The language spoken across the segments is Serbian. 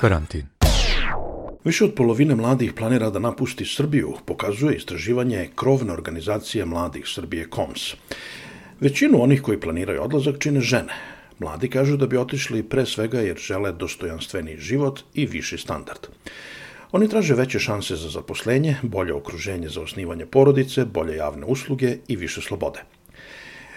Karantin. Više od polovine mladih planira da napusti Srbiju, pokazuje istraživanje krovne organizacije mladih Srbije KOMS. Većinu onih koji planiraju odlazak čine žene. Mladi kažu da bi otišli pre svega jer žele dostojanstveni život i viši standard. Oni traže veće šanse za zaposlenje, bolje okruženje za osnivanje porodice, bolje javne usluge i više slobode.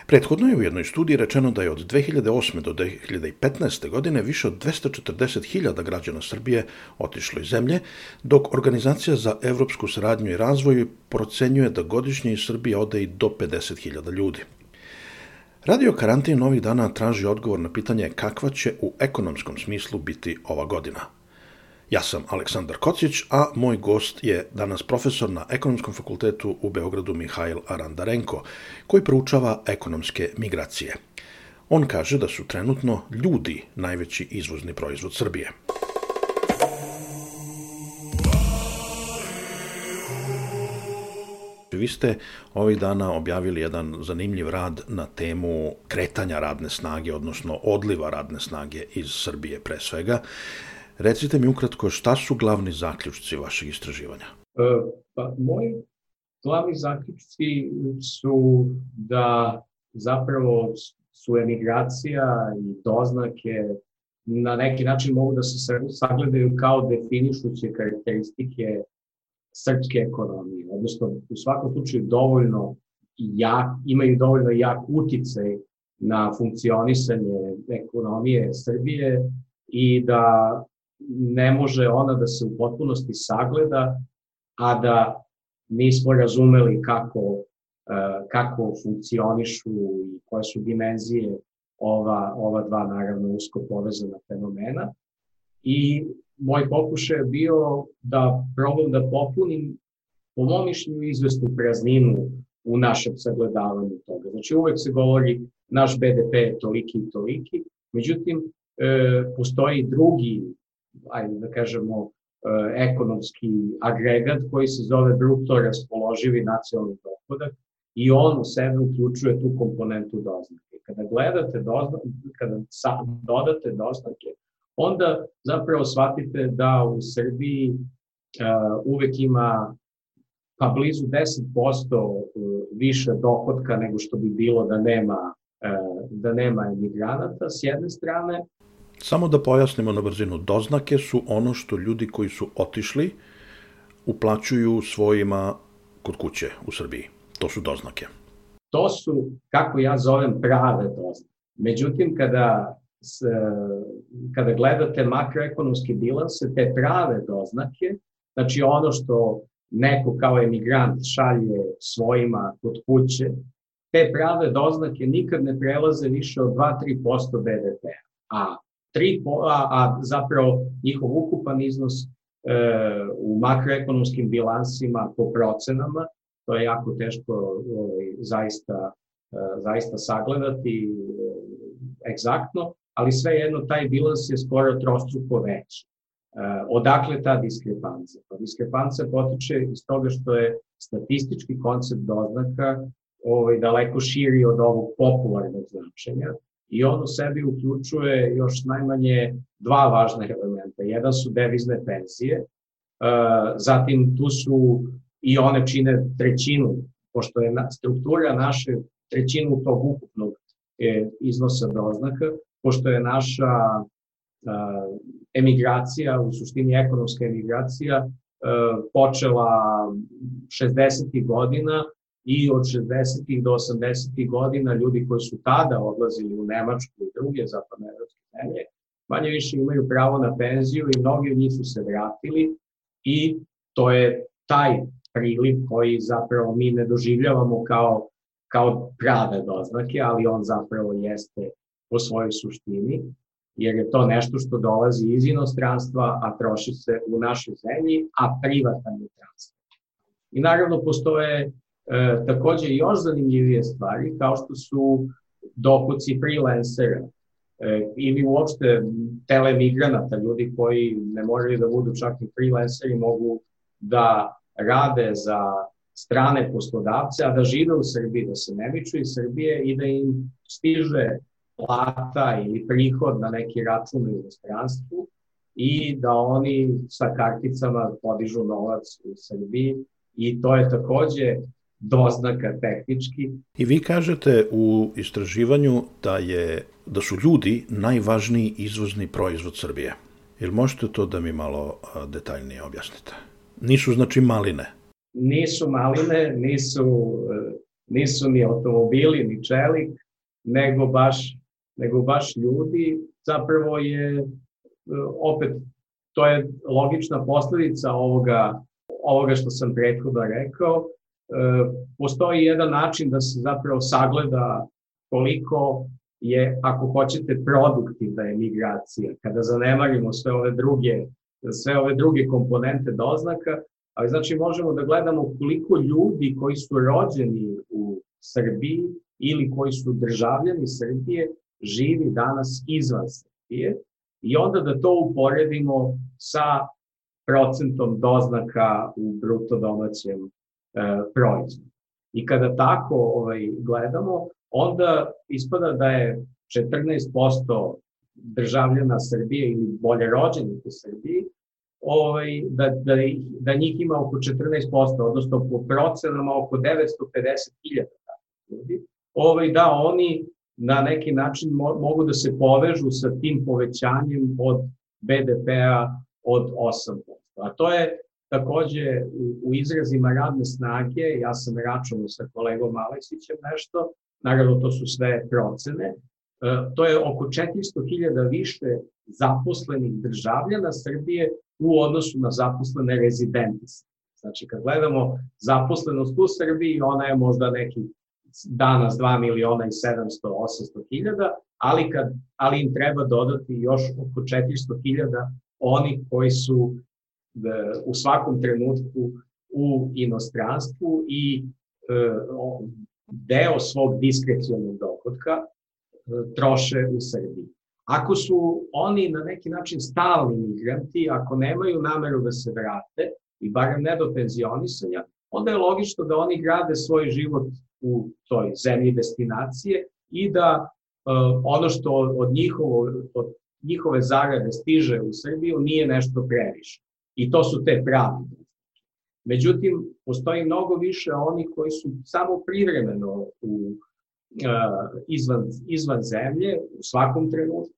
Prethodno je u jednoj studiji rečeno da je od 2008. do 2015. godine više od 240.000 građana Srbije otišlo iz zemlje, dok Organizacija za evropsku saradnju i razvoj procenjuje da godišnje iz Srbije ode i do 50.000 ljudi. Radio karantin ovih dana traži odgovor na pitanje kakva će u ekonomskom smislu biti ova godina – Ja sam Aleksandar Kocić, a moj gost je danas profesor na Ekonomskom fakultetu u Beogradu Mihajl Arandarenko, koji proučava ekonomske migracije. On kaže da su trenutno ljudi najveći izvozni proizvod Srbije. Vi ste ovih dana objavili jedan zanimljiv rad na temu kretanja radne snage, odnosno odliva radne snage iz Srbije pre svega. Recite mi ukratko šta su glavni zaključci vašeg istraživanja? E, pa, moji glavni zaključci su da zapravo su emigracija i doznake na neki način mogu da se sagledaju kao definišuće karakteristike srpske ekonomije, odnosno u svakom slučaju dovoljno jak, imaju dovoljno jak uticaj na funkcionisanje ekonomije Srbije i da ne može ona da se u potpunosti sagleda, a da nismo razumeli kako, e, kako funkcionišu i koje su dimenzije ova, ova dva naravno usko povezana fenomena. I moj pokušaj je bio da probam da popunim po mom mišljenju izvestnu prazninu u našem sagledavanju toga. Znači uvek se govori naš BDP je toliki i toliki, međutim e, postoji drugi ajde da kažemo, e, ekonomski agregat koji se zove bruto raspoloživi nacionalni dohodak i on u sebe uključuje tu komponentu doznake. Kada gledate doznake, kada dodate doznake, onda zapravo shvatite da u Srbiji uh, uvek ima pa blizu 10% e, više dohodka nego što bi bilo da nema, da nema emigranata s jedne strane, Samo da pojasnimo na brzinu, doznake su ono što ljudi koji su otišli uplaćuju svojima kod kuće u Srbiji. To su doznake. To su, kako ja zovem, prave doznake. Međutim, kada, s, kada gledate makroekonomski bilanse, te prave doznake, znači ono što neko kao emigrant šalje svojima kod kuće, te prave doznake nikad ne prelaze više od 2-3% BDP-a. A tri, a, a zapravo njihov ukupan iznos e, u makroekonomskim bilansima po procenama, to je jako teško ovaj, zaista, e, zaista sagledati e, egzaktno, ali svejedno taj bilans je skoro trostruko veći. E, odakle ta diskrepancija? Pa diskrepancija potiče iz toga što je statistički koncept doznaka ovaj, daleko širi od ovog popularnog značenja i on u sebi uključuje još najmanje dva važna elementa. Jedan su devizne penzije, e, zatim tu su i one čine trećinu, pošto je struktura naše trećinu tog ukupnog e, iznosa doznaka, pošto je naša e, emigracija, u suštini ekonomska emigracija, počela 60. godina i od 60. do 80. godina ljudi koji su tada odlazili u Nemačku i druge zapadnoevropske zemlje, manje više imaju pravo na penziju i mnogi od njih su se vratili i to je taj priliv koji zapravo mi ne doživljavamo kao, kao prave doznake, ali on zapravo jeste po svojoj suštini, jer je to nešto što dolazi iz inostranstva, a troši se u našoj zemlji, a privatan je transfer. I naravno postoje E, takođe još zanimljivije stvari kao što su dohoci freelancera. E, ili uopšte telemigranata, ljudi koji ne moraju da budu čak i freelanceri, mogu da rade za strane poslodavce, a da žive u Srbiji, da se ne viču iz Srbije i da im stiže plata ili prihod na neki račun u inostranstvu i da oni sa karticama podižu novac u Srbiji. I to je takođe doznaka tehnički. I vi kažete u istraživanju da je da su ljudi najvažniji izvozni proizvod Srbije. Jel možete to da mi malo detaljnije objasnite? Nisu znači maline? Nisu maline, nisu, e, nisu ni automobili, ni čelik, nego baš, nego baš ljudi. Zapravo je, e, opet, to je logična posledica ovoga, ovoga što sam prethodno rekao. E, postoji jedan način da se zapravo sagleda koliko je, ako hoćete, produktivna emigracija, kada zanemarimo sve ove druge, sve ove druge komponente doznaka, ali znači možemo da gledamo koliko ljudi koji su rođeni u Srbiji ili koji su državljani Srbije živi danas izvan Srbije i onda da to uporedimo sa procentom doznaka u bruto domaćem e, proizvodu. I kada tako ovaj, gledamo, onda ispada da je 14% državljana Srbije ili bolje rođenih u Srbiji, ovaj, da, da, da njih ima oko 14%, odnosno po procenama oko 950.000 ljudi, ovaj, da oni na neki način mo, mogu da se povežu sa tim povećanjem od BDP-a od 8%. A to je takođe u, izrazima radne snage, ja sam računao sa kolegom Aleksićem nešto, naravno to su sve procene, e, to je oko 400.000 više zaposlenih državljana Srbije u odnosu na zaposlene rezidente. Znači, kad gledamo zaposlenost u Srbiji, ona je možda neki danas 2 miliona i 700, 800 hiljada, ali, kad, ali im treba dodati još oko 400 hiljada oni koji su u svakom trenutku u inostranstvu i e, deo svog diskrecionog dohodka e, troše u Srbiji. Ako su oni na neki način stalni migranti, ako nemaju nameru da se vrate, i barem ne do penzionisanja, onda je logično da oni grade svoj život u toj zemlji destinacije i da uh, ono što od, njihovo, od njihove zarade stiže u Srbiju nije nešto previše. I to su te pravi Međutim, postoji mnogo više onih koji su samo privremeno u, izvan, izvan zemlje u svakom trenutku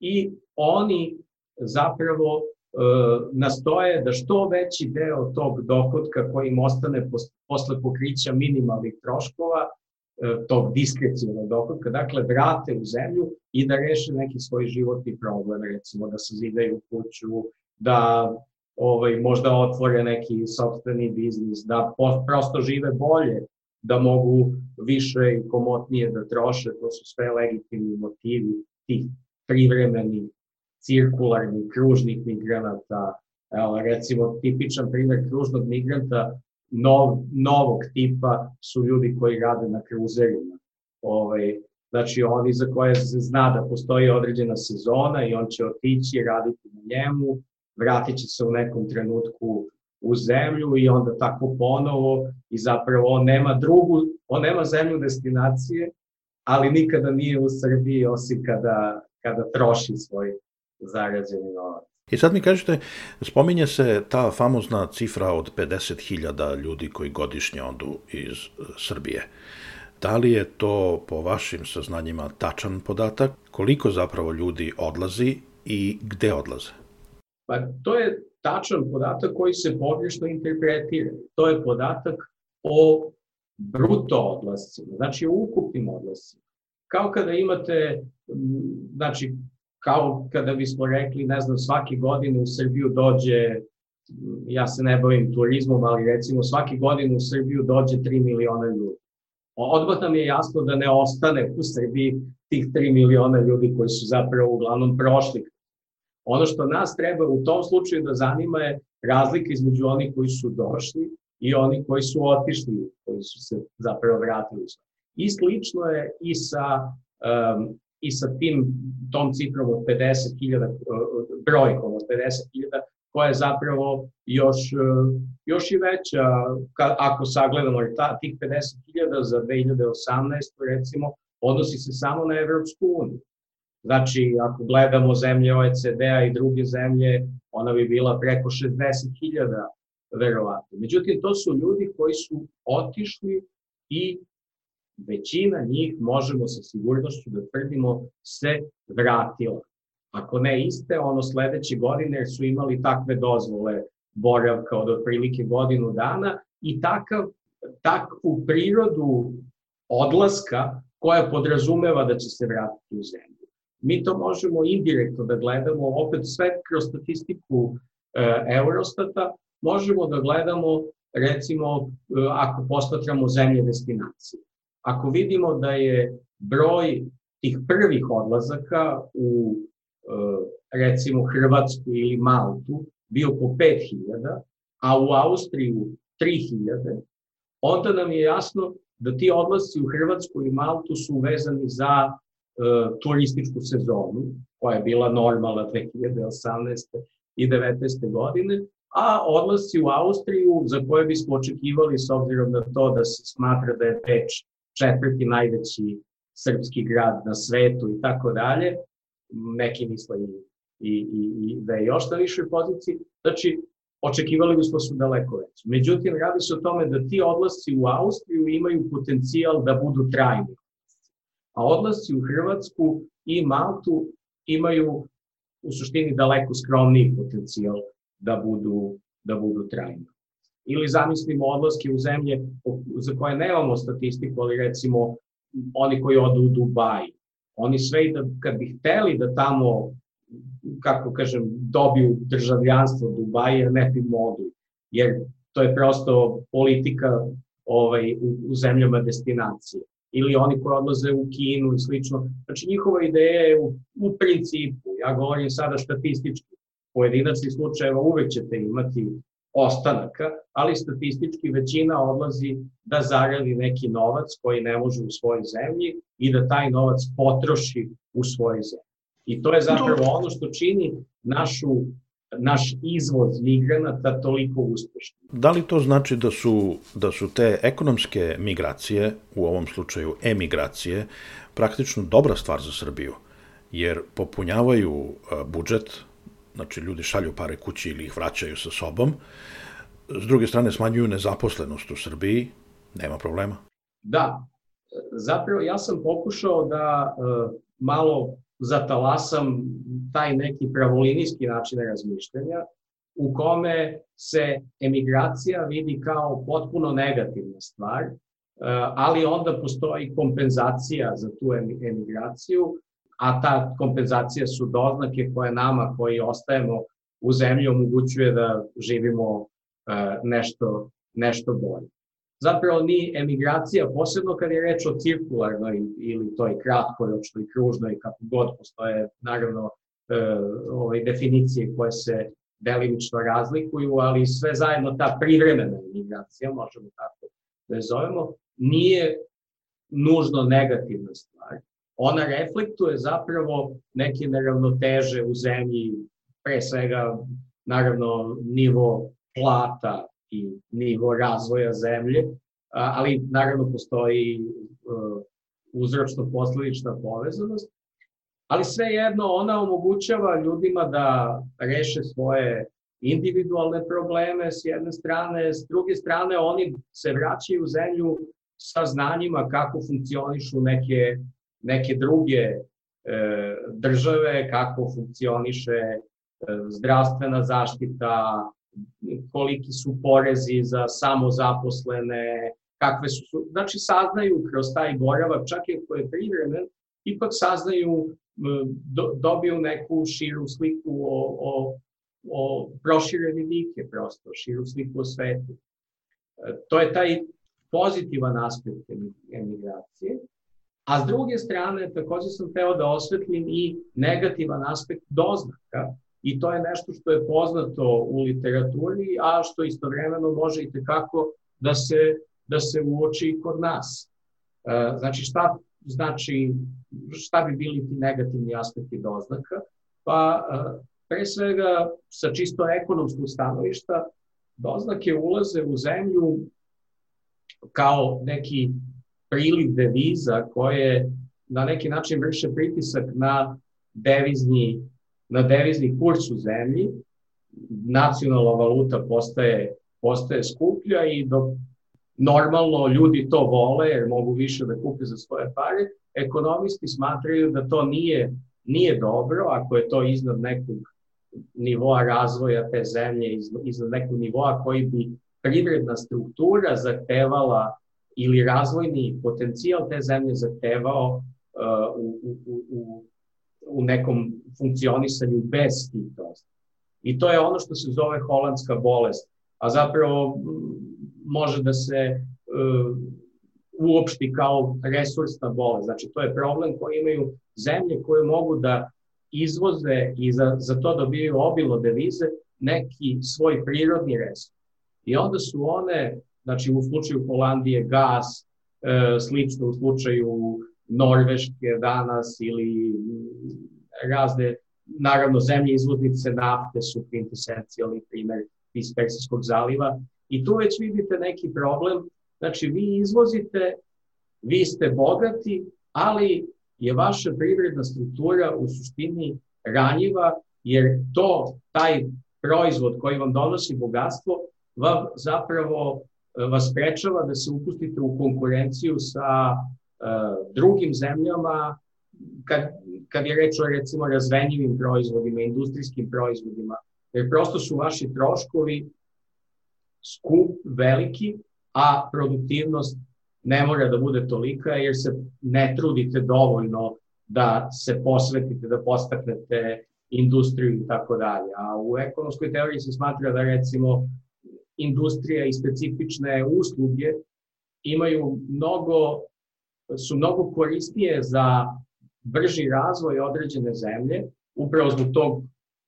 i oni zapravo uh, nastoje da što veći deo tog dohodka koji im ostane posle pokrića minimalnih troškova, uh, tog diskrecijalnog dohodka, dakle vrate u zemlju i da reše neki svoj životni problem, recimo da se zidaju kuću, da ovaj, možda otvore neki sobstveni biznis, da prosto žive bolje, da mogu više i komotnije da troše, to su sve legitimni motivi tih privremenih, cirkularnih, kružnih migranata. Evo, recimo, tipičan primjer kružnog migranta nov, novog tipa su ljudi koji rade na kruzerima. Ovaj, znači, oni za koje se zna da postoji određena sezona i on će otići raditi na njemu, vratit će se u nekom trenutku u zemlju i onda tako ponovo i zapravo on nema drugu, on nema zemlju destinacije, ali nikada nije u Srbiji osim kada, kada troši svoj zarađeni novac. I sad mi kažete, spominje se ta famozna cifra od 50.000 ljudi koji godišnje odu iz e, Srbije. Da li je to po vašim saznanjima tačan podatak? Koliko zapravo ljudi odlazi i gde odlaze? Pa to je tačan podatak koji se pogrešno interpretira. To je podatak o bruto odlascima, znači o ukupnim odlascima. Kao kada imate, znači, kao kada bismo rekli, ne znam, svake godine u Srbiju dođe, ja se ne bavim turizmom, ali recimo svake godine u Srbiju dođe 3 miliona ljudi. Odmah nam je jasno da ne ostane u Srbiji tih 3 miliona ljudi koji su zapravo uglavnom prošli Ono što nas treba u tom slučaju da zanima je razlika između onih koji su došli i oni koji su otišli, koji su se zapravo vratili. I slično je i sa, um, i sa tim, tom cifrom od 50.000, brojkom od 50.000, koja je zapravo još, još i veća, ako sagledamo ta, tih 50.000 za 2018, recimo, odnosi se samo na Evropsku uniju. Znači, ako gledamo zemlje OECD-a i druge zemlje, ona bi bila preko 60.000 verovatno. Međutim, to su ljudi koji su otišli i većina njih, možemo sa sigurnošću da tvrdimo, se vratila. Ako ne iste, ono sledeće godine, su imali takve dozvole boravka od otprilike godinu dana i takav, takvu prirodu odlaska koja podrazumeva da će se vratiti u zemlju. Mi to možemo indirektno da gledamo, opet sve kroz statistiku e, Eurostata, možemo da gledamo recimo e, ako posmatramo zemlje destinacije. Ako vidimo da je broj tih prvih odlazaka u e, recimo Hrvatsku ili Maltu bio po 5000, a u Austriju 3000, onda nam je jasno da ti odlasci u Hrvatsku i Maltu su vezani za turističku sezonu, koja je bila normalna 2018. i 19. godine, a odlasci u Austriju za koje bismo očekivali s obzirom na to da se smatra da je Beč četvrti najveći srpski grad na svetu i tako dalje, neki misle i, i, i, da je još na višoj poziciji, znači očekivali bismo su daleko veći. Međutim, radi se o tome da ti odlasci u Austriju imaju potencijal da budu trajni. A odlasci u Hrvatsku i Maltu imaju u suštini daleko skromniji potencijal da budu, da budu trajni. Ili zamislimo odlaske u zemlje za koje nemamo statistiku, ali recimo oni koji odu u Dubaj. Oni sve i da, kad bi hteli da tamo, kako kažem, dobiju državljanstvo Dubaja, ne bi mogli. Jer to je prosto politika ovaj, u, u zemljama destinacije. Ili oni koji odlaze u Kinu i slično. Znači njihova ideja je u, u principu, ja govorim sada statistički, pojedinačnih slučajeva uvek ćete imati ostanaka, ali statistički većina odlazi da zaradi neki novac koji ne može u svojoj zemlji i da taj novac potroši u svojoj zemlji. I to je zapravo ono što čini našu naš izvoz migranata toliko uspešan. Da li to znači da su, da su te ekonomske migracije, u ovom slučaju emigracije, praktično dobra stvar za Srbiju? Jer popunjavaju budžet, znači ljudi šalju pare kući ili ih vraćaju sa sobom, s druge strane smanjuju nezaposlenost u Srbiji, nema problema. Da, zapravo ja sam pokušao da malo zatalasam taj neki pravolinijski način razmišljanja u kome se emigracija vidi kao potpuno negativna stvar, e, ali onda postoji kompenzacija za tu emigraciju a ta kompenzacija su doznake koje nama koji ostajemo u zemlji omogućuje da živimo e, nešto, nešto bolje. Zapravo ni emigracija, posebno kad je reč o cirkularnoj ili toj kratkoročnoj, kružnoj, kako god postoje naravno e, ove definicije koje se delimično razlikuju, ali sve zajedno ta privremena emigracija, možemo tako da je zovemo, nije nužno negativna stvar. Ona reflektuje zapravo neke neravnoteže u zemlji, pre svega naravno nivo plata i nivo razvoja zemlje, ali naravno postoji uh, uzročno-posledična povezanost, ali svejedno ona omogućava ljudima da reše svoje individualne probleme s jedne strane, s druge strane oni se vraćaju u zemlju sa znanjima kako funkcionišu neke neke druge e, države, kako funkcioniše e, zdravstvena zaštita, koliki su porezi za samozaposlene, kakve su, znači saznaju kroz taj boravak, čak i ako je privremen, ipak saznaju, do, dobiju neku širu sliku o, o, o proširene vike prosto, širu sliku o svetu. E, to je taj pozitivan aspekt emigracije. A s druge strane, takođe sam teo da osvetlim i negativan aspekt doznaka, i to je nešto što je poznato u literaturi, a što istovremeno može i tekako da se, da se uoči i kod nas. E, znači, šta, znači, šta bi bili ti negativni aspekti doznaka? Pa, e, pre svega, sa čisto ekonomskog stanovišta, doznake ulaze u zemlju kao neki priliv deviza koje na neki način vrše pritisak na devizni, na devizni kurs u zemlji, nacionalna valuta postaje, postaje skuplja i dok normalno ljudi to vole jer mogu više da kupe za svoje pare, ekonomisti smatraju da to nije, nije dobro ako je to iznad nekog nivoa razvoja te zemlje, iznad nekog nivoa koji bi privredna struktura zahtevala ili razvojni potencijal te zemlje zahtevao uh, u, u, u, u nekom funkcionisanju bez tih I to je ono što se zove holandska bolest, a zapravo može da se uh, uopšti kao resursna bolest. Znači, to je problem koji imaju zemlje koje mogu da izvoze i za, za to dobijaju obilo devize neki svoj prirodni resurs. I onda su one, znači u slučaju Holandije gas, e, slično u slučaju Norveške danas ili razne, naravno zemlje izvoznice nafte su kvintesencijalni primer iz Persijskog zaliva. I tu već vidite neki problem, znači vi izvozite, vi ste bogati, ali je vaša privredna struktura u suštini ranjiva, jer to, taj proizvod koji vam donosi bogatstvo, vam zapravo e, vas sprečava da se upustite u konkurenciju sa drugim zemljama kad, kad je reč o recimo razvenjivim proizvodima, industrijskim proizvodima, jer prosto su vaši troškovi skup, veliki, a produktivnost ne mora da bude tolika jer se ne trudite dovoljno da se posvetite, da postaknete industriju i tako dalje. A u ekonomskoj teoriji se smatra da recimo industrija i specifične usluge imaju mnogo, su mnogo korisnije za brži razvoj određene zemlje, upravo zbog tog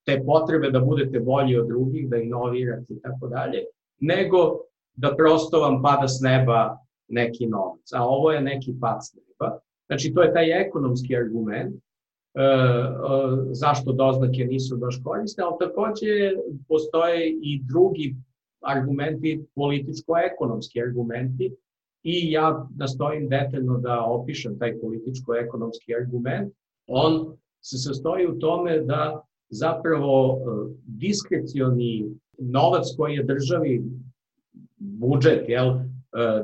te potrebe da budete bolji od drugih, da inovirate i tako dalje, nego da prosto vam pada s neba neki novac. A ovo je neki pad s neba. Znači, to je taj ekonomski argument, E, e, zašto doznake nisu baš korisne, ali takođe postoje i drugi argumenti, političko-ekonomski argumenti i ja nastojim detaljno da opišem taj političko-ekonomski argument. On se sastoji u tome da zapravo e, diskrecioni novac koji je državi budžet, jel,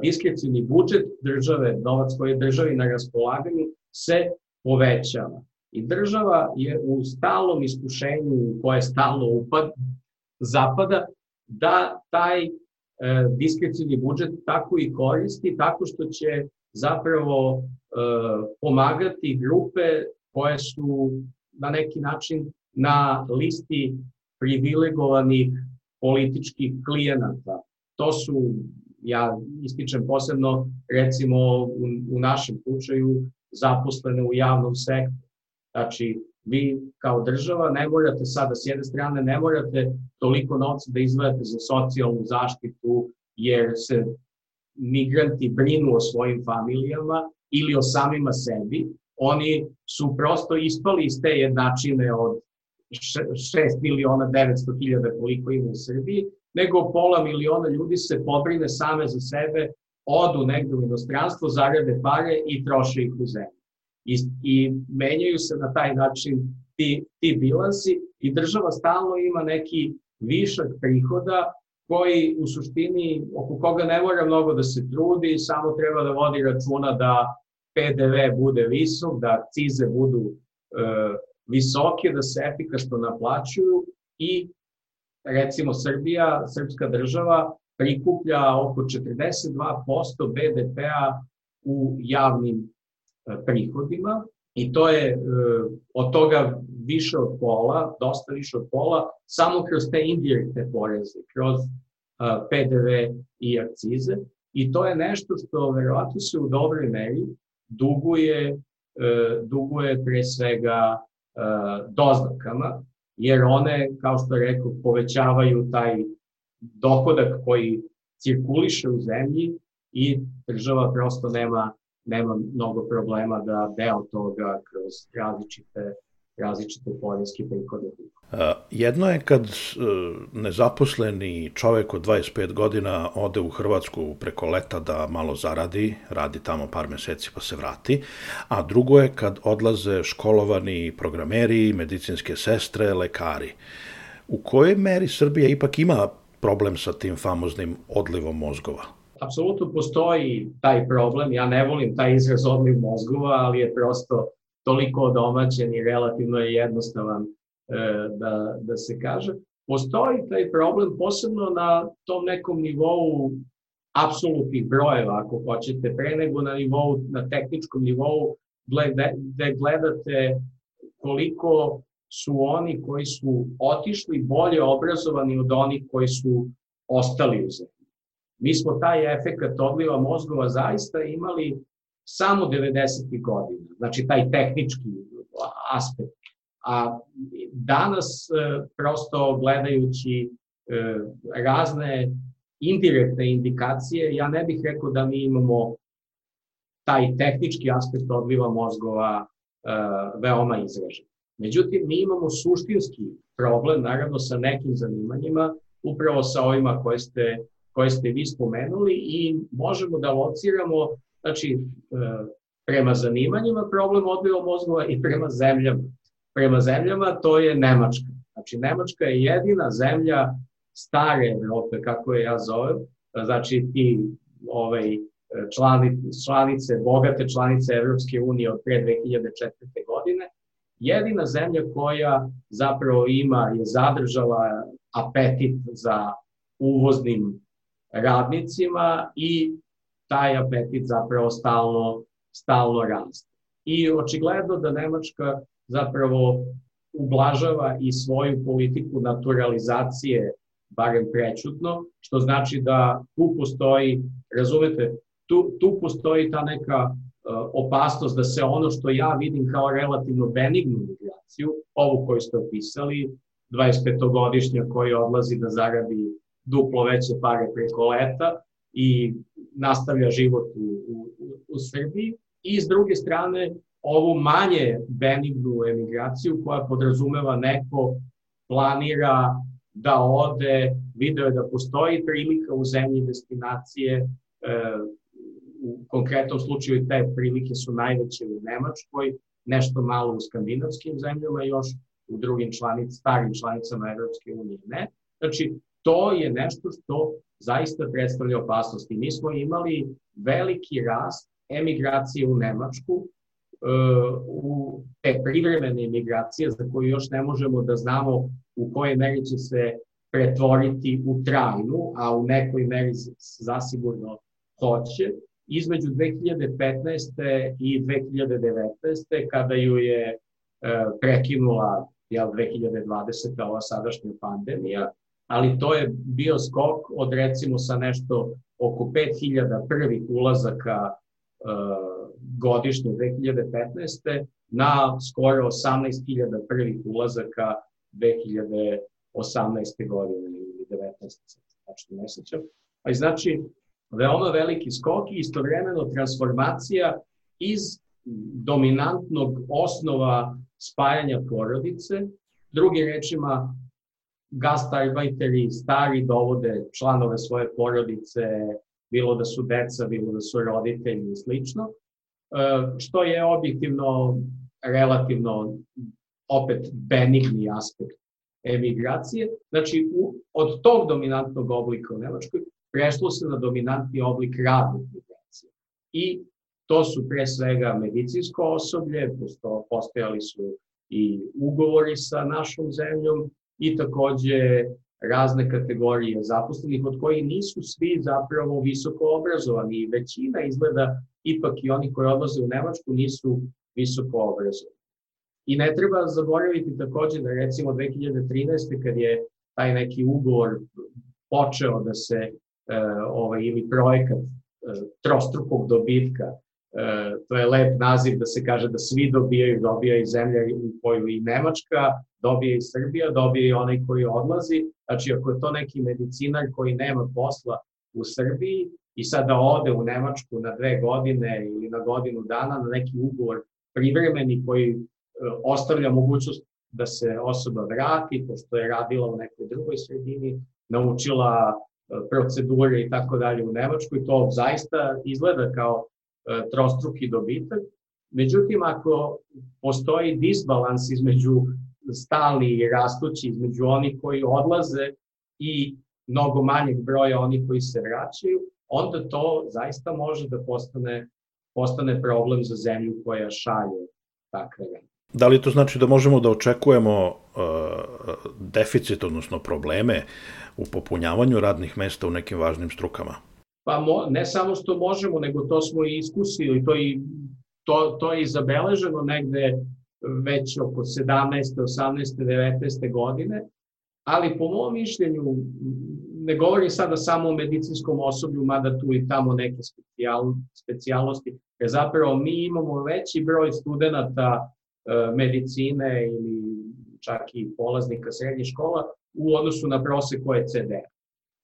diskrecioni budžet države, novac koji je državi na raspolaganju se povećava. I država je u stalnom iskušenju u koje stalno upad, zapada, da taj e, diskrecijni budžet tako i koristi, tako što će zapravo e, pomagati grupe koje su na neki način na listi privilegovanih političkih klijenata. To su, ja ističem posebno, recimo u, u našem slučaju, zaposlene u javnom sektoru Znači, vi kao država ne morate sada, s jedne strane, ne morate toliko novca da izdvajate za socijalnu zaštitu, jer se migranti brinu o svojim familijama ili o samima sebi. Oni su prosto ispali iz te jednačine od 6 miliona 900 hiljada koliko ima u Srbiji, nego pola miliona ljudi se pobrine same za sebe, odu negde u inostranstvo, zarade pare i troše ih u zemlju i, i menjaju se na taj način ti, ti bilansi i država stalno ima neki višak prihoda koji u suštini oko koga ne mora mnogo da se trudi, samo treba da vodi računa da PDV bude visok, da akcize budu e, visoke, da se efikasno naplaćuju i recimo Srbija, srpska država prikuplja oko 42% BDP-a u javnim prihodima i to je e, od toga više od pola, dosta više od pola, samo kroz te indirektne poreze, kroz e, PDV i akcize. I to je nešto što verovatno se u dobroj meri duguje, duguje pre svega doznakama, jer one, kao što rekao, povećavaju taj dohodak koji cirkuliše u zemlji i država prosto nema nema mnogo problema da deo toga kroz različite, različite poreske prihode Jedno je kad nezaposleni čovek od 25 godina ode u Hrvatsku preko leta da malo zaradi, radi tamo par meseci pa se vrati, a drugo je kad odlaze školovani programeri, medicinske sestre, lekari. U kojoj meri Srbija ipak ima problem sa tim famoznim odlivom mozgova? Apsolutno postoji taj problem, ja ne volim taj izraz odliv mozgova, ali je prosto toliko domaćen i relativno je jednostavan E, da, da se kaže. Postoji taj problem posebno na tom nekom nivou apsolutnih brojeva, ako hoćete, pre nego na nivou, na tehničkom nivou, gde gledate koliko su oni koji su otišli bolje obrazovani od onih koji su ostali u zemlji. Mi smo taj efekt odliva mozgova zaista imali samo 90. godina, znači taj tehnički aspekt A danas e, prosto gledajući e, razne indirektne indikacije, ja ne bih rekao da mi imamo taj tehnički aspekt odliva mozgova e, veoma izražen. Međutim, mi imamo suštinski problem, naravno sa nekim zanimanjima, upravo sa ovima koje ste, koje ste vi spomenuli i možemo da lociramo, znači, prema zanimanjima problem odliva mozgova i prema zemljama prema zemljama, to je Nemačka. Znači, Nemačka je jedina zemlja stare Evrope, kako je ja zovem, znači ti ovaj, člani, članice, bogate članice Evropske unije od pre 2004. godine, jedina zemlja koja zapravo ima, je zadržala apetit za uvoznim radnicima i taj apetit zapravo stalno, stalno raste. I očigledno da Nemačka zapravo ublažava i svoju politiku naturalizacije, barem prečutno, što znači da tu postoji, razumete, tu, tu postoji ta neka uh, opasnost da se ono što ja vidim kao relativno benignu migraciju, ovu koju ste opisali, 25-godišnja koji odlazi da zaradi duplo veće pare preko leta i nastavlja život u, u, u Srbiji, i s druge strane ovu manje benignu emigraciju koja podrazumeva neko planira da ode, video je da postoji prilika u zemlji destinacije, e, u konkretnom slučaju te prilike su najveće u Nemačkoj, nešto malo u skandinavskim zemljama još, u drugim članic, starim članicama Evropske unije ne. Znači, to je nešto što zaista predstavlja opasnost. I mi smo imali veliki rast emigracije u Nemačku, u te privremene migracije za koje još ne možemo da znamo u kojoj meri će se pretvoriti u trajnu, a u nekoj meri zasigurno hoće, između 2015. i 2019. kada ju je e, prekinula jel, 2020. ova sadašnja pandemija, ali to je bio skok od recimo sa nešto oko 5000 prvih ulazaka e, godišnje 2015. na skoro 18.000 prvih ulazaka 2018. godine ili 19. tačno ne sećam. Pa znači, veoma veliki skok i istovremeno transformacija iz dominantnog osnova spajanja porodice, drugim rečima, gastarbeiteri stari dovode članove svoje porodice, bilo da su deca, bilo da su roditelji i slično, E, što je objektivno relativno opet benigni aspekt emigracije. Znači, u, od tog dominantnog oblika u Nemačkoj prešlo se na dominantni oblik radnih migracije. I to su pre svega medicinsko osoblje, posto, postojali su i ugovori sa našom zemljom i takođe razne kategorije zaposlenih, od kojih nisu svi zapravo visoko obrazovani većina izgleda ipak i oni koji odlaze u Nemačku nisu visoko obrazovani. I ne treba zaboraviti takođe da recimo 2013. kad je taj neki ugovor počeo da se, e, ovaj, ili projekat e, trostrukog dobitka, to je lep naziv da se kaže da svi dobijaju, dobija i zemlja u koju i Nemačka, dobije i Srbija, dobije i onaj koji odlazi. Znači, ako je to neki medicinar koji nema posla u Srbiji, i sad da ode u Nemačku na dve godine ili na godinu dana na neki ugovor privremeni koji e, ostavlja mogućnost da se osoba vrati, pošto je radila u nekoj drugoj sredini, naučila procedure i tako dalje u Nemačkoj, to zaista izgleda kao trostruki dobitak. Međutim, ako postoji disbalans između stalni i rastući, između onih koji odlaze i mnogo manjeg broja onih koji se vraćaju, onda to zaista može da postane, postane problem za zemlju koja šalje takve Da li to znači da možemo da očekujemo uh, deficit, odnosno probleme u popunjavanju radnih mesta u nekim važnim strukama? Pa mo, ne samo što možemo, nego to smo i iskusili, to, i, to, to je i zabeleženo negde već oko 17. 18. 19. godine, ali po mom mišljenju, ne govorim sada samo o medicinskom osoblju, mada tu i tamo neke specijal, specijalnosti, jer zapravo mi imamo veći broj studenta e, medicine ili čak i polaznika srednjih škola u odnosu na prosek OECD-a.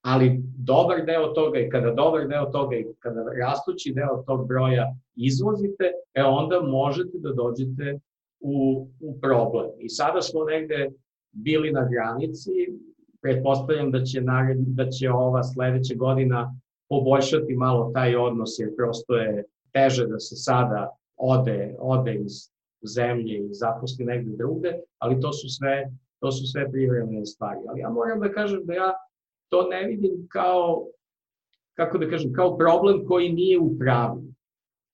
Ali dobar deo toga i kada dobar deo toga i kada rastući deo tog broja izvozite, e onda možete da dođete u, u problem. I sada smo negde bili na granici, pretpostavljam da će, nared, da će ova sledeća godina poboljšati malo taj odnos, jer prosto je teže da se sada ode, ode iz zemlje i zapusti negde drugde, ali to su sve, to su sve privremene stvari. Ali ja moram da kažem da ja to ne vidim kao, kako da kažem, kao problem koji nije u pravu.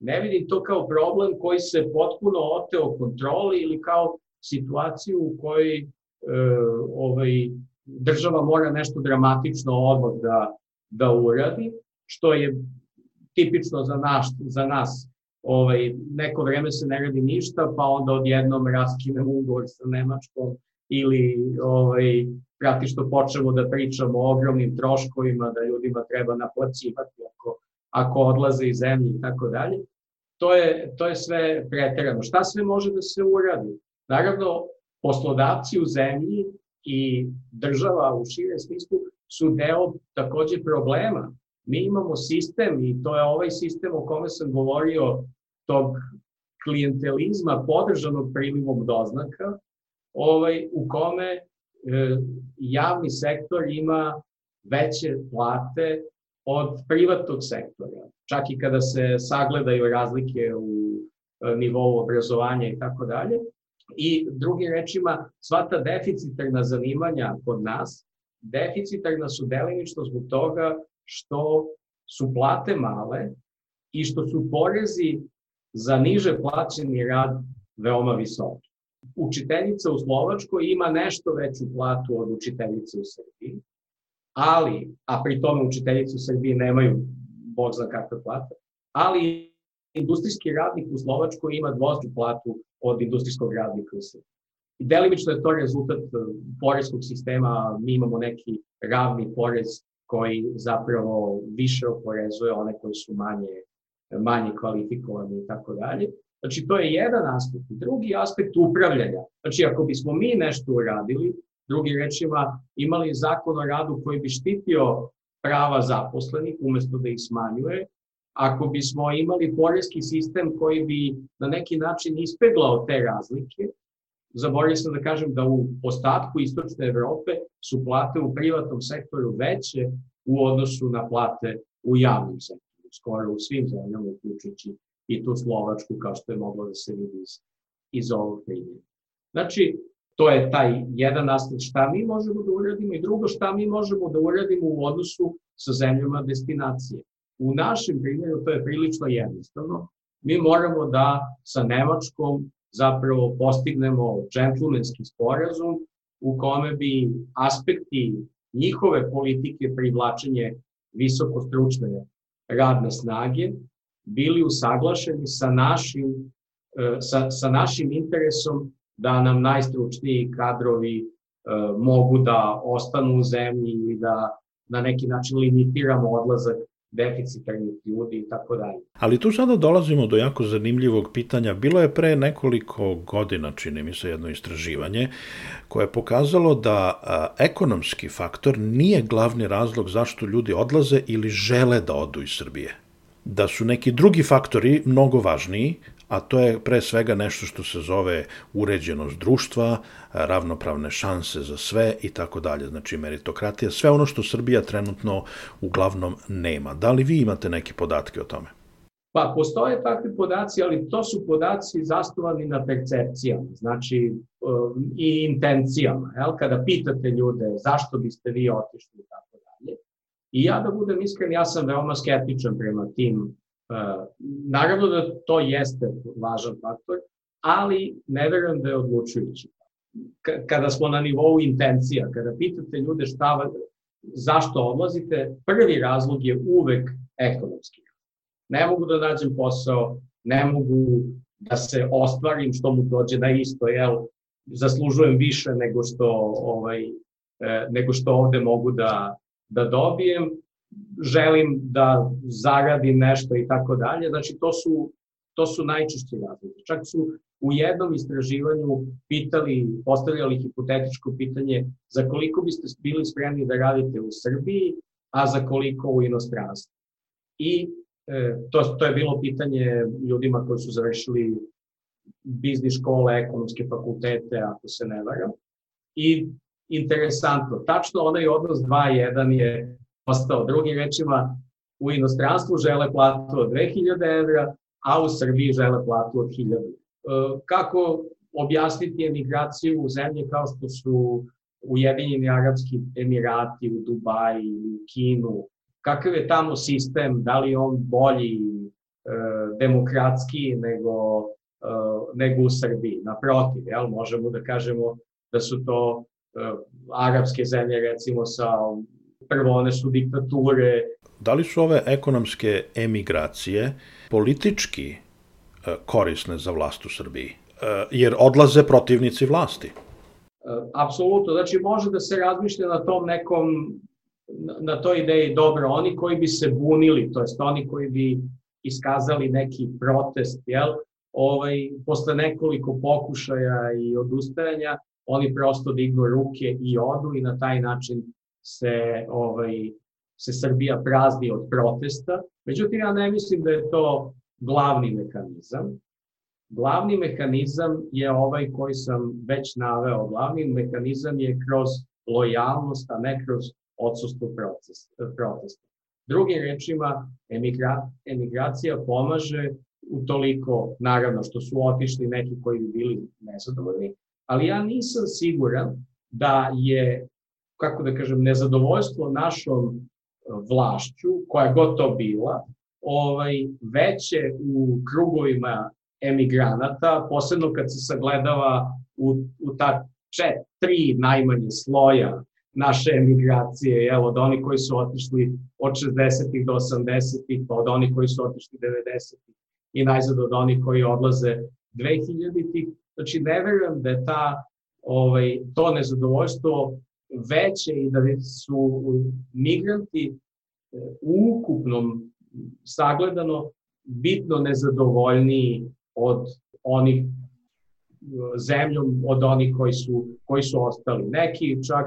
Ne vidim to kao problem koji se potpuno oteo kontroli ili kao situaciju u kojoj e, ovaj, država mora nešto dramatično odmah da, da uradi, što je tipično za, naš, za nas. Ovaj, neko vreme se ne radi ništa, pa onda odjednom raskinemo ugovor sa Nemačkom ili ovaj, praktično počnemo da pričamo o ogromnim troškovima, da ljudima treba naplaćivati ako, ako odlaze iz zemlje i tako dalje. To je, to je sve preterano. Šta sve može da se uradi? Naravno, poslodavci u zemlji i država u šire smislu su deo takođe problema. Mi imamo sistem i to je ovaj sistem o kome sam govorio tog klijentelizma podržanog prilivom doznaka, ovaj, u kome e, javni sektor ima veće plate od privatnog sektora. Čak i kada se sagledaju razlike u e, nivou obrazovanja i tako dalje. I drugi rečima, sva ta deficitarna zanimanja kod nas, deficitarna su delimično zbog toga što su plate male i što su porezi za niže plaćeni rad veoma visoki. Učiteljica u Slovačkoj ima nešto veću platu od učiteljice u Srbiji, ali, a pri tome učiteljice u Srbiji nemaju bog zna kakve plate, ali industrijski radnik u Slovačkoj ima dvostruku platu od industrijskog radnika u Srbiji. I delimično je to rezultat e, porezkog sistema, mi imamo neki ravni porez koji zapravo više oporezuje one koji su manje, manje kvalifikovani i tako dalje. Znači, to je jedan aspekt. Drugi aspekt upravljanja. Znači, ako bismo mi nešto uradili, drugi rečima, imali zakon o radu koji bi štitio prava zaposlenih umesto da ih smanjuje, ako bismo imali porezki sistem koji bi na neki način ispeglao te razlike, zaboravio sam da kažem da u ostatku istočne Evrope su plate u privatnom sektoru veće u odnosu na plate u javnom sektoru, skoro u svim zemljama, uključujući i tu Slovačku, kao što je moglo da se vidi iz, iz ovog primjera. Znači, to je taj jedan aspekt šta mi možemo da uradimo i drugo šta mi možemo da uradimo u odnosu sa zemljama destinacije. U našem primjeru to je prilično jednostavno. Mi moramo da sa Nemačkom zapravo postignemo džentlmenski sporazum u kome bi aspekti njihove politike privlačenje visokostručne radne snage bili usaglašeni sa našim, e, sa, sa našim interesom da nam najstručniji kadrovi e, mogu da ostanu u zemlji i da na neki način limitiramo odlazak deficitarnih ljudi i tako dalje. Ali tu sada dolazimo do jako zanimljivog pitanja. Bilo je pre nekoliko godina, čini mi se, jedno istraživanje koje je pokazalo da a, ekonomski faktor nije glavni razlog zašto ljudi odlaze ili žele da odu iz Srbije. Da su neki drugi faktori mnogo važniji, a to je pre svega nešto što se zove uređenost društva, ravnopravne šanse za sve i tako dalje, znači meritokratija, sve ono što Srbija trenutno uglavnom nema. Da li vi imate neke podatke o tome? Pa postoje takvi podaci, ali to su podaci zastovani na percepcijama, znači um, i intencijama. Jel? Kada pitate ljude zašto biste vi otišli dalje. I ja da budem iskren, ja sam veoma skeptičan prema tim. Uh, naravno da to jeste važan faktor, ali ne verujem da je odlučujući. Kada smo na nivou intencija, kada pitate ljude šta, zašto odlazite, prvi razlog je uvek ekonomski ne mogu da nađem posao, ne mogu da se ostvarim što mu dođe na isto, jel, zaslužujem više nego što, ovaj, e, nego što ovde mogu da, da dobijem, želim da zaradim nešto i tako dalje. Znači, to su, to su najčešći razlozi. Čak su u jednom istraživanju pitali, postavljali hipotetičko pitanje za koliko biste bili spremni da radite u Srbiji, a za koliko u inostranstvu. I E, to, to je bilo pitanje ljudima koji su završili biznis škole, ekonomske fakultete, ako se ne varam. I interesantno, tačno onaj odnos 2-1 je ostao. Drugim rečima, u inostranstvu žele platu od 2000 evra, a u Srbiji žele platu od 1000. E, kako objasniti emigraciju u zemlje kao što su Ujedinjeni Arabski Emirati, u Dubaji, u Kinu, kakav je tamo sistem, da li on bolji, e, demokratski nego, e, nego u Srbiji. Naprotiv, jel, možemo da kažemo da su to arapske zemlje, recimo sa, prvo one su diktature. Da li su ove ekonomske emigracije politički e, korisne za vlast u Srbiji? E, jer odlaze protivnici vlasti. E, apsolutno, znači može da se razmišlja na tom nekom na toj ideji dobro, oni koji bi se bunili, to jest oni koji bi iskazali neki protest, jel, ovaj, posle nekoliko pokušaja i odustajanja, oni prosto dignu ruke i odu i na taj način se, ovaj, se Srbija prazni od protesta. Međutim, ja ne mislim da je to glavni mehanizam. Glavni mehanizam je ovaj koji sam već naveo. Glavni mehanizam je kroz lojalnost, a ne kroz odsustvo protesta. Drugim rečima, emigra, emigracija pomaže u toliko, naravno, što su otišli neki koji bi bili nezadovoljni, ali ja nisam siguran da je, kako da kažem, nezadovoljstvo našom e, vlašću, koja god to bila, ovaj, veće u krugovima emigranata, posebno kad se sagledava u, u ta čet, tri najmanje sloja naše emigracije, jel, od onih koji su otišli od 60. do 80. pa od onih koji su otišli 90. i najzad od onih koji odlaze 2000. Znači, ne verujem da je ta, ovaj, to nezadovoljstvo veće i da su migranti e, u ukupnom sagledano bitno nezadovoljniji od onih e, zemljom od onih koji su, koji su ostali. Neki čak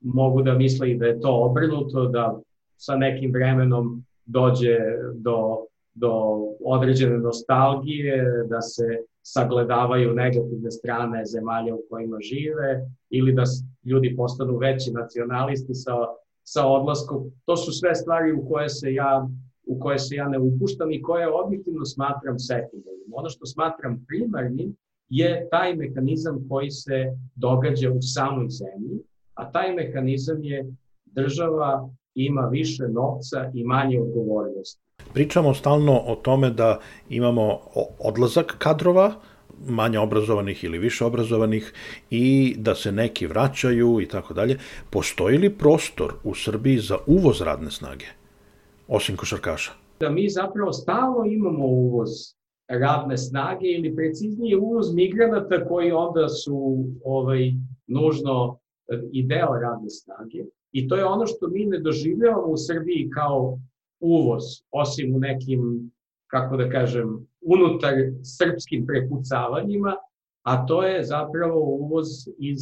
mogu da misle i da je to obrnuto, da sa nekim vremenom dođe do, do određene nostalgije, da se sagledavaju negativne strane zemalja u kojima žive ili da ljudi postanu veći nacionalisti sa, sa odlaskom. To su sve stvari u koje se ja u koje se ja ne upuštam i koje objektivno smatram sekundarnim. Ono što smatram primarnim je taj mehanizam koji se događa u samoj zemlji, a taj mehanizam je država ima više novca i manje odgovornosti. Pričamo stalno o tome da imamo odlazak kadrova, manje obrazovanih ili više obrazovanih i da se neki vraćaju i tako dalje. Postoji li prostor u Srbiji za uvoz radne snage, osim košarkaša? Da mi zapravo stalno imamo uvoz radne snage ili preciznije uvoz migranata koji onda su ovaj, nužno i deo radne snage i to je ono što mi ne doživljavamo u Srbiji kao uvoz, osim u nekim, kako da kažem, unutar srpskim prepucavanjima, a to je zapravo uvoz iz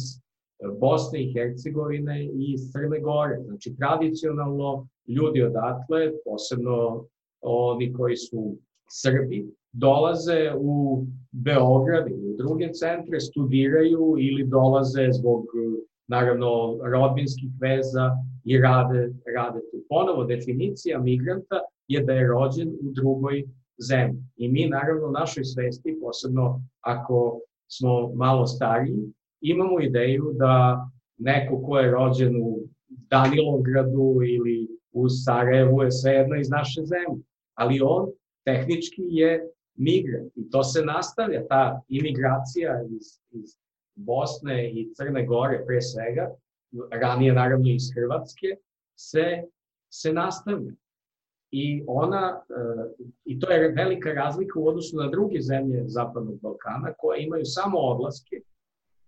Bosne i Hercegovine i iz Crne Gore. Znači, tradicionalno ljudi odatle, posebno oni koji su Srbi, dolaze u Beograd ili u druge centre, studiraju ili dolaze zbog naravno rodbinskih veza i rade, rade tu. Ponovo, definicija migranta je da je rođen u drugoj zemlji. I mi, naravno, u našoj svesti, posebno ako smo malo stariji, imamo ideju da neko ko je rođen u Danilogradu ili u Sarajevu je svejedno iz naše zemlje. Ali on tehnički je migrant i to se nastavlja, ta imigracija iz, iz Bosne i Crne Gore pre svega, ranije naravno iz Hrvatske, se, se nastavlja. I ona, e, i to je velika razlika u odnosu na druge zemlje Zapadnog Balkana koje imaju samo odlaske.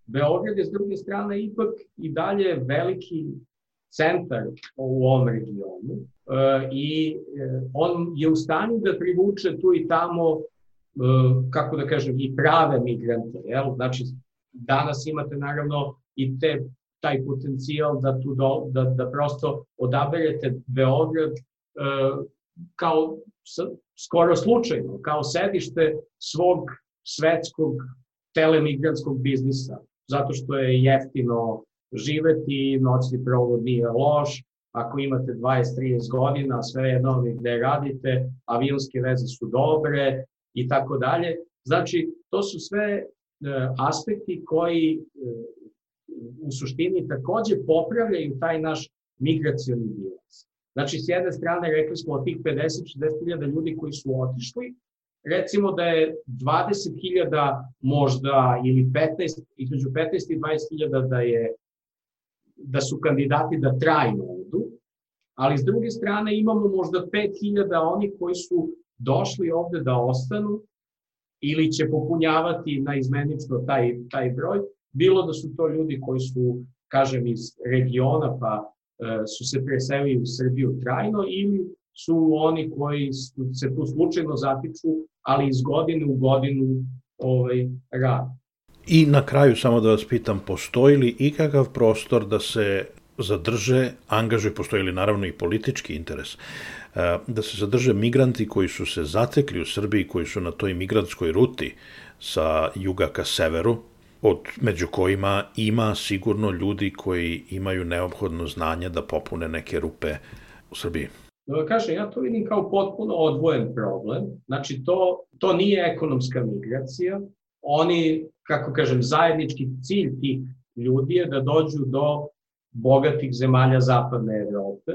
Beograd je s druge strane ipak i dalje veliki centar u ovom regionu e, i e, on je u stanju da privuče tu i tamo kako da kažem, i prave migrante. Jel? Znači, danas imate naravno i te, taj potencijal da, tu do, da, da prosto odaberete Beograd uh, kao s, skoro slučajno, kao sedište svog svetskog telemigrantskog biznisa, zato što je jeftino živeti, noćni provod nije loš, ako imate 20-30 godina, sve jedno gde radite, avionske veze su dobre i tako dalje. Znači, to su sve E, aspekti koji e, u suštini takođe popravljaju taj naš migracioni bilans. Znači, s jedne strane, rekli smo od tih 50-60 hiljada ljudi koji su otišli, recimo da je 20.000 možda ili 15, između 15 i 20.000 da je da su kandidati da trajno odu, ali s druge strane imamo možda 5.000 oni koji su došli ovde da ostanu ili će popunjavati na izmenično taj, taj broj, bilo da su to ljudi koji su, kažem, iz regiona pa e, su se preselili u Srbiju trajno ili su oni koji se tu slučajno zatiču, ali iz godine u godinu ovaj, rade. I na kraju samo da vas pitam, postoji li ikakav prostor da se zadrže, angažuje, postoji li naravno i politički interes, e, da se zadrže migranti koji su se zatekli u Srbiji, koji su na toj migrantskoj ruti sa juga ka severu, od među kojima ima sigurno ljudi koji imaju neophodno znanje da popune neke rupe u Srbiji. Da kažem, ja to vidim kao potpuno odvojen problem. Znači, to, to nije ekonomska migracija. Oni, kako kažem, zajednički cilj tih ljudi je da dođu do bogatih zemalja zapadne Evrope.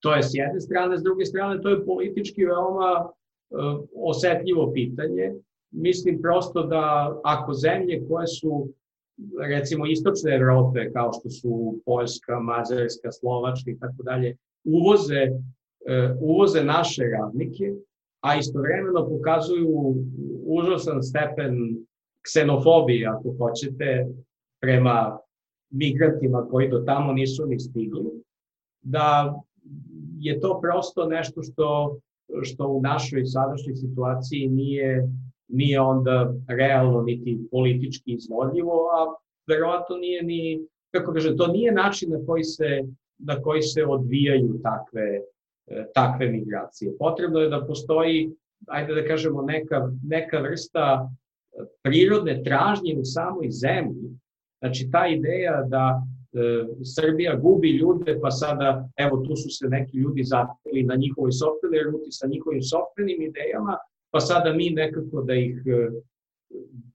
To je s jedne strane, s druge strane to je politički veoma uh, osetljivo pitanje. Mislim prosto da ako zemlje koje su recimo istočne Evrope kao što su Poljska, Mađarska, Slovačka i tako dalje uvoze uh, uvoze naše radnike, a istovremeno pokazuju užasan stepen ksenofobije, ako hoćete, prema migrantima koji do tamo nisu ni stigli, da je to prosto nešto što, što u našoj sadašnjoj situaciji nije, nije onda realno niti politički izvodljivo, a verovatno nije ni, kako kažem, to nije način na koji se, na koji se odvijaju takve, takve migracije. Potrebno je da postoji, ajde da kažemo, neka, neka vrsta prirodne tražnje u samoj zemlji, Znači, ta ideja da e, Srbija gubi ljude, pa sada, evo, tu su se neki ljudi zapeli na njihovoj sopstvenoj ruti sa njihovim sopstvenim idejama, pa sada mi nekako da ih e,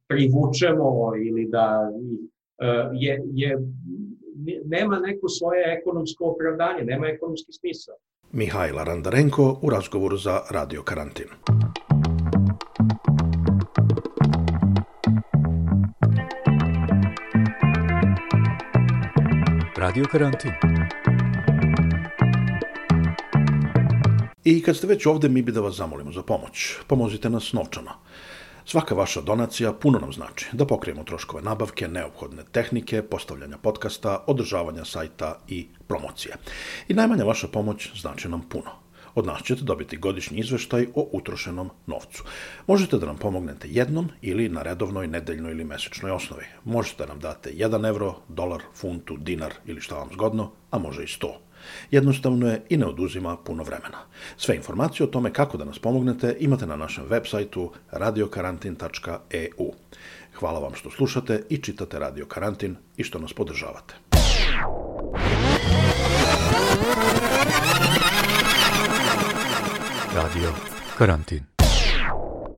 privučemo ili da e, je, je, nema neko svoje ekonomsko opravdanje, nema ekonomski smisao. Mihajla Randarenko u razgovoru za Radio Karantin. Radio Karantin. I kad ste već ovde, mi bi da vas zamolimo za pomoć. Pomozite nas novčano. Svaka vaša donacija puno nam znači da pokrijemo troškove nabavke, neophodne tehnike, postavljanja podcasta, održavanja sajta i promocije. I najmanja vaša pomoć znači nam puno. Od nas ćete dobiti godišnji izveštaj o utrošenom novcu. Možete da nam pomognete jednom ili na redovnoj, nedeljnoj ili mesečnoj osnovi. Možete da nam date 1 evro, dolar, funtu, dinar ili šta vam zgodno, a može i 100. Jednostavno je i ne oduzima puno vremena. Sve informacije o tome kako da nas pomognete imate na našem web sajtu radiokarantin.eu. Hvala vam što slušate i čitate Radio Karantin i što nas podržavate. Radio Karantin